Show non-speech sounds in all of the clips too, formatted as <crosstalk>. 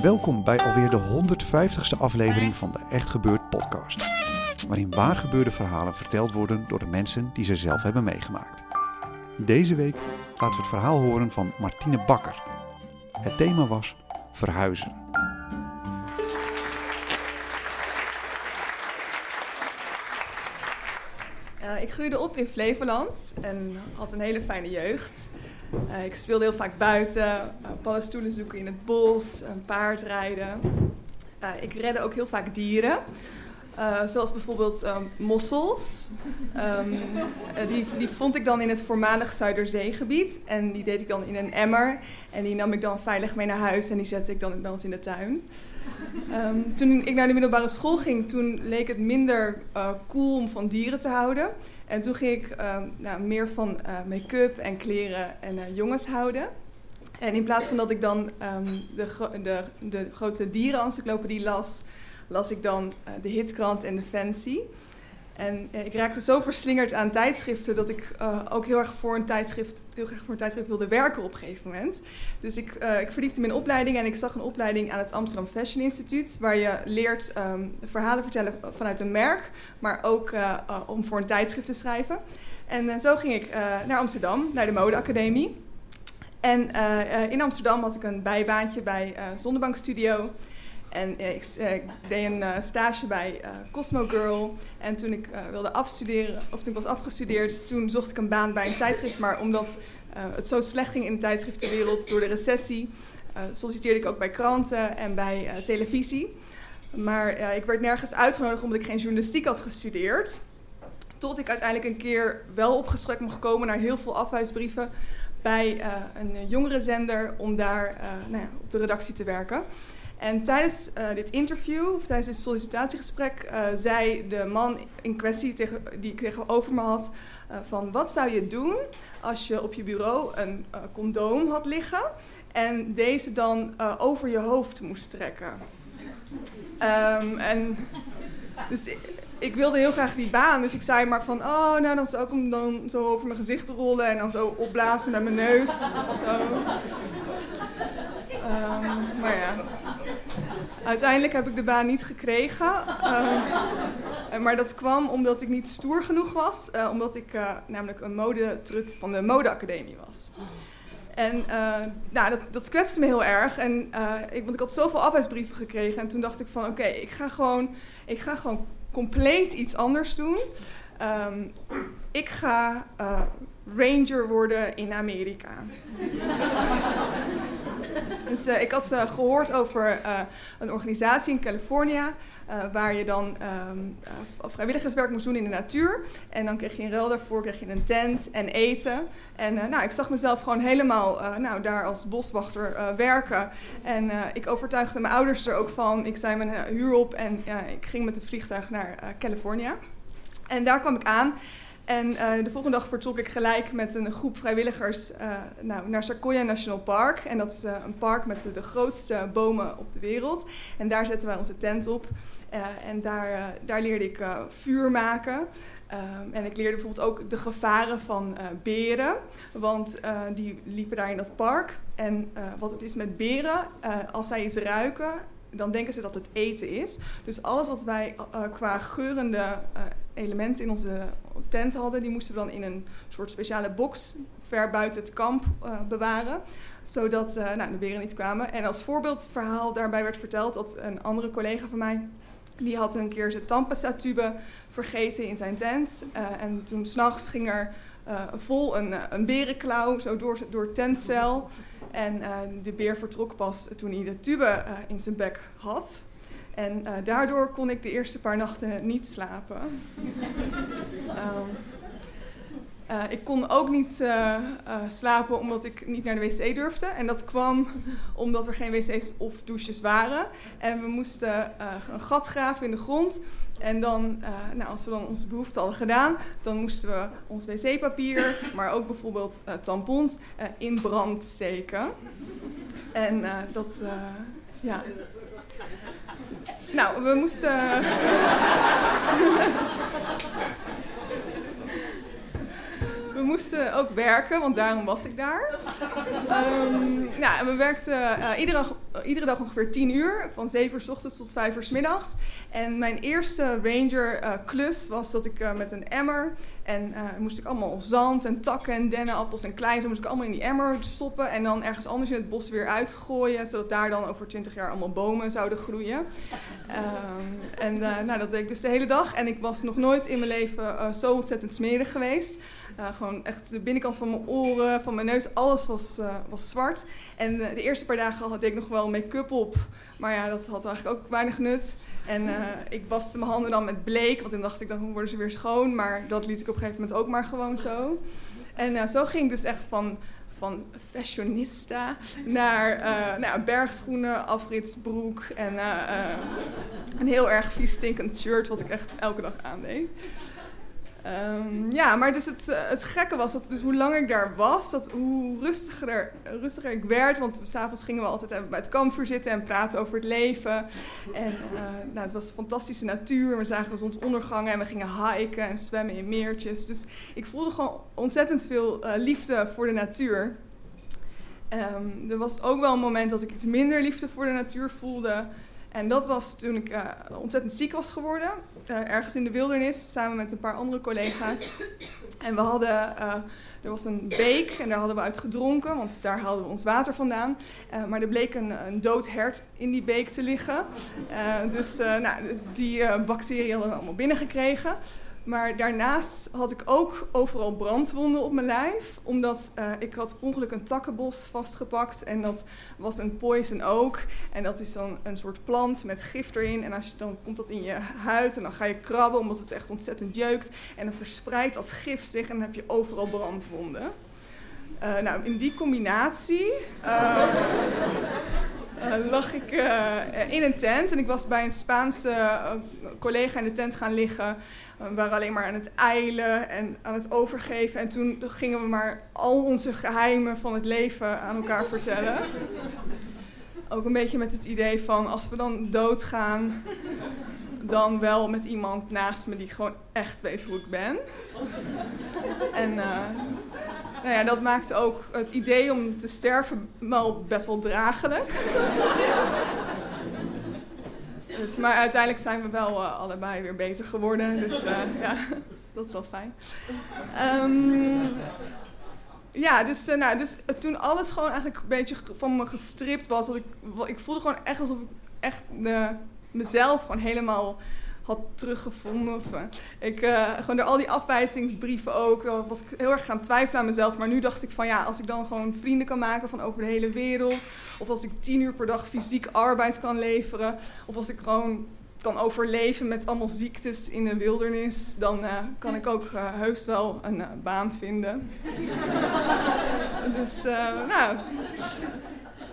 Welkom bij alweer de 150ste aflevering van de Echt Gebeurd podcast. Waarin waargebeurde verhalen verteld worden door de mensen die ze zelf hebben meegemaakt. Deze week laten we het verhaal horen van Martine Bakker. Het thema was verhuizen. Uh, ik groeide op in Flevoland en had een hele fijne jeugd. Uh, ik speelde heel vaak buiten, uh, paddenstoelen zoeken in het bos, een paard rijden. ik redde ook heel vaak dieren. Zoals bijvoorbeeld um, mossels. Um, die, die vond ik dan in het voormalig Zuiderzeegebied. En die deed ik dan in een emmer. En die nam ik dan veilig mee naar huis en die zette ik dan bij ons in de tuin. Um, toen ik naar de middelbare school ging, toen leek het minder uh, cool om van dieren te houden. En toen ging ik nou, meer van make-up en kleren en jongens houden. En in plaats van dat ik dan de, de, de grootste dierenencyclopedie las, las ik dan de Hitkrant en de Fancy. En ik raakte zo verslingerd aan tijdschriften dat ik uh, ook heel erg voor een tijdschrift, heel graag voor een tijdschrift wilde werken op een gegeven moment. Dus ik, uh, ik verdiepte mijn opleiding en ik zag een opleiding aan het Amsterdam Fashion Instituut, waar je leert um, verhalen vertellen vanuit een merk, maar ook om voor een tijdschrift te schrijven. En zo ging ik naar Amsterdam, naar de modeacademie. En in Amsterdam had ik een bijbaantje bij Zonnebank Studio. En ik, ik, deed een uh, stage bij Cosmo Girl. En toen ik wilde afstuderen, of toen ik was afgestudeerd, toen zocht ik een baan bij een tijdschrift. Maar omdat het zo slecht ging in de tijdschriftenwereld door de recessie, solliciteerde ik ook bij kranten en bij televisie. Maar ik werd nergens uitgenodigd omdat ik geen journalistiek had gestudeerd. Tot ik uiteindelijk een keer wel op mocht komen naar heel veel afwijsbrieven bij een jongere zender om daar nou ja, op de redactie te werken. En tijdens uh, dit interview, of tijdens dit sollicitatiegesprek, uh, zei de man in kwestie tegen, die ik tegenover me had: uh, van wat zou je doen als je op je bureau een condoom had liggen en deze dan over je hoofd moest trekken? Um, en dus ik, wilde heel graag die baan, dus ik zei maar van: oh, nou dan zou ik hem dan zo over mijn gezicht rollen en dan zo opblazen met mijn neus of zo. Um, maar ja. Uiteindelijk heb ik de baan niet gekregen. Uh, maar dat kwam omdat ik niet stoer genoeg was. Uh, omdat ik namelijk een modetrut van de modeacademie was. En nou, dat, dat kwetste me heel erg. En, ik, want ik had zoveel afwijsbrieven gekregen. En toen dacht ik van oké, ik ga gewoon, ik ga gewoon compleet iets anders doen. Um, ik ga ranger worden in Amerika. Dus uh, ik had uh, gehoord over uh, een organisatie in Californië. waar je dan um, vrijwilligerswerk moest doen in de natuur. En dan kreeg je in ruil daarvoor kreeg je een tent en eten. En nou, ik zag mezelf gewoon helemaal nou, daar als boswachter werken. En ik overtuigde mijn ouders er ook van. Ik zei mijn huur op en ik ging met het vliegtuig naar Californië. En daar kwam ik aan. En uh, de volgende dag vertrok ik gelijk met een groep vrijwilligers uh, nou, naar Sequoia National Park. En dat is uh, een park met de grootste bomen op de wereld. En daar zetten wij onze tent op. en daar, daar leerde ik vuur maken. Um, en ik leerde bijvoorbeeld ook de gevaren van beren. Want die liepen daar in dat park. En wat het is met beren, als zij iets ruiken, dan denken ze dat het eten is. Dus alles wat wij qua geurende elementen in onze tent hadden, die moesten we dan in een soort speciale box ver buiten het kamp uh, bewaren. Zodat uh, nou, de beren niet kwamen. En als voorbeeldverhaal daarbij werd verteld dat een andere collega van mij. Die had een keer zijn tandpasta-tube vergeten in zijn tent. Uh, en toen s'nachts ging er vol een, een berenklauw zo door, door tentcel. En de beer vertrok pas toen hij de tube in zijn bek had. En uh, daardoor kon ik de eerste paar nachten niet slapen. um, <laughs> uh, ik kon ook niet uh, slapen omdat ik niet naar de wc durfde. En dat kwam omdat er geen wc's of douches waren. En we moesten een gat graven in de grond. En dan, nou, als we dan onze behoefte hadden gedaan, dan moesten we ons wc-papier, maar ook bijvoorbeeld tampons, in brand steken. En dat, ja. Nou, we moesten. <laughs> we moesten ook werken, want daarom was ik daar. Um, nou, we werkten uh, iedere, dag, iedere dag ongeveer 10 uur, van 7 uur s ochtends tot 5 uur s middags. En mijn eerste ranger-klus uh, was dat ik uh, met een emmer en moest ik allemaal zand en takken en dennenappels en klein, zo moest ik allemaal in die emmer stoppen en dan ergens anders in het bos weer uitgooien, zodat daar dan over 20 jaar allemaal bomen zouden groeien. Um, en nou, dat deed ik dus de hele dag en ik was nog nooit in mijn leven zo ontzettend smerig geweest. Gewoon echt de binnenkant van mijn oren, van mijn neus, alles was, was zwart. En de eerste paar dagen had ik nog wel make-up op. Maar ja, dat had eigenlijk ook weinig nut. En ik waste mijn handen dan met bleek, want toen dacht ik, dan worden ze weer schoon. Maar dat liet ik op een gegeven moment ook maar gewoon zo. En zo ging ik dus echt van, van fashionista naar nou, bergschoenen, afritsbroek en een heel erg vies stinkend shirt, wat ik echt elke dag aandeed. Um, ja, maar dus het, het gekke was dat dus hoe langer ik daar was, dat hoe rustiger, rustiger ik werd. Want s'avonds gingen we altijd bij het kampvuur zitten en praten over het leven. En uh, nou, het was fantastische natuur. We zagen de zonsondergangen en we gingen hiken en zwemmen in meertjes. Dus ik voelde gewoon ontzettend veel uh, liefde voor de natuur. Um, er was ook wel een moment dat ik iets minder liefde voor de natuur voelde. En dat was toen ik uh, ontzettend ziek was geworden. Uh, ergens in de wildernis, samen met een paar andere collega's. En we hadden, uh, er was een beek en daar hadden we uit gedronken, want daar haalden we ons water vandaan. maar er bleek een, een dood hert in die beek te liggen. dus nou, die bacteriën hadden we allemaal binnengekregen. Maar daarnaast had ik ook overal brandwonden op mijn lijf. Omdat uh, ik had per ongeluk een takkenbos vastgepakt. En dat was een poison oak. En dat is dan een soort plant met gif erin. En als je, dan komt dat in je huid en dan ga je krabben omdat het echt ontzettend jeukt. En dan verspreidt dat gif zich en dan heb je overal brandwonden. Uh, nou, in die combinatie... Uh, uh, lag ik uh, in een tent en ik was bij een Spaanse uh, collega in de tent gaan liggen. We waren alleen maar aan het eilen en aan het overgeven. En toen gingen we maar al onze geheimen van het leven aan elkaar vertellen. Ook een beetje met het idee van als we dan doodgaan, dan wel met iemand naast me die gewoon echt weet hoe ik ben. En nou ja, dat maakte ook het idee om te sterven wel best wel draaglijk. Dus, maar uiteindelijk zijn we wel uh, allebei weer beter geworden. Dus uh, ja, dat is wel fijn. Um, ja, dus, uh, nou, dus toen alles gewoon eigenlijk een beetje van me gestript was. Dat ik, ik voelde gewoon echt alsof ik echt mezelf gewoon helemaal had teruggevonden. Uh, ik, uh, gewoon door al die afwijzingsbrieven ook, uh, was ik heel erg gaan twijfelen aan mezelf. Maar nu dacht ik van ja, als ik dan gewoon vrienden kan maken van over de hele wereld. Of als ik tien uur per dag fysiek arbeid kan leveren. Of als ik gewoon kan overleven met allemaal ziektes in de wildernis. Dan kan ik ook heus wel een baan vinden. <laughs> dus nou...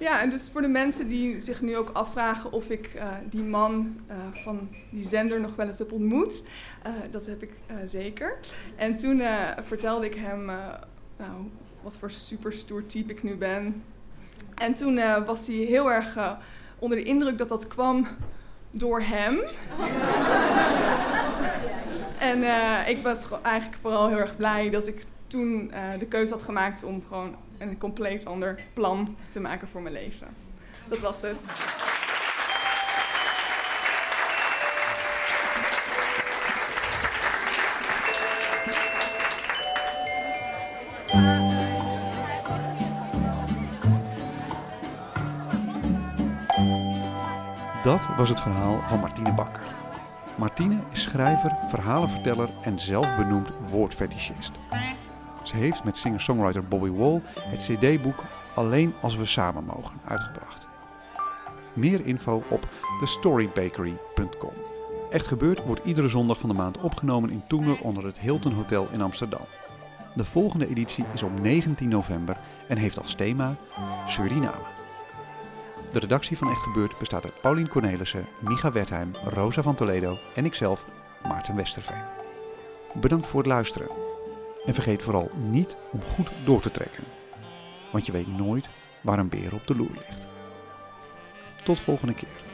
Ja, en dus voor de mensen die zich nu ook afvragen of ik uh, die man uh, van die zender nog wel eens heb ontmoet, uh, dat heb ik zeker. En toen vertelde ik hem nou, wat voor super stoer type ik nu ben. En toen was hij heel erg onder de indruk dat dat kwam door hem. <laughs> en ik was eigenlijk vooral heel erg blij dat ik toen de keuze had gemaakt om gewoon een compleet ander plan te maken voor mijn leven. Dat was het. Dat was het verhaal van Martine Bakker. Martine is schrijver, verhalenverteller en zelfbenoemd woordfetischist. Ze heeft met singer-songwriter Bobby Wall het cd-boek Alleen als we samen mogen uitgebracht. Meer info op thestorybakery.com. Echt gebeurd wordt iedere zondag van de maand opgenomen in Toemler onder het Hilton Hotel in Amsterdam. De volgende editie is op 19 november en heeft als thema Suriname. De redactie van Echt Gebeurd bestaat uit Paulien Cornelissen, Micha Wertheim, Rosa van Toledo en ikzelf, Maarten Westerveen. Bedankt voor het luisteren. En vergeet vooral niet om goed door te trekken. Want je weet nooit waar een beer op de loer ligt. Tot volgende keer.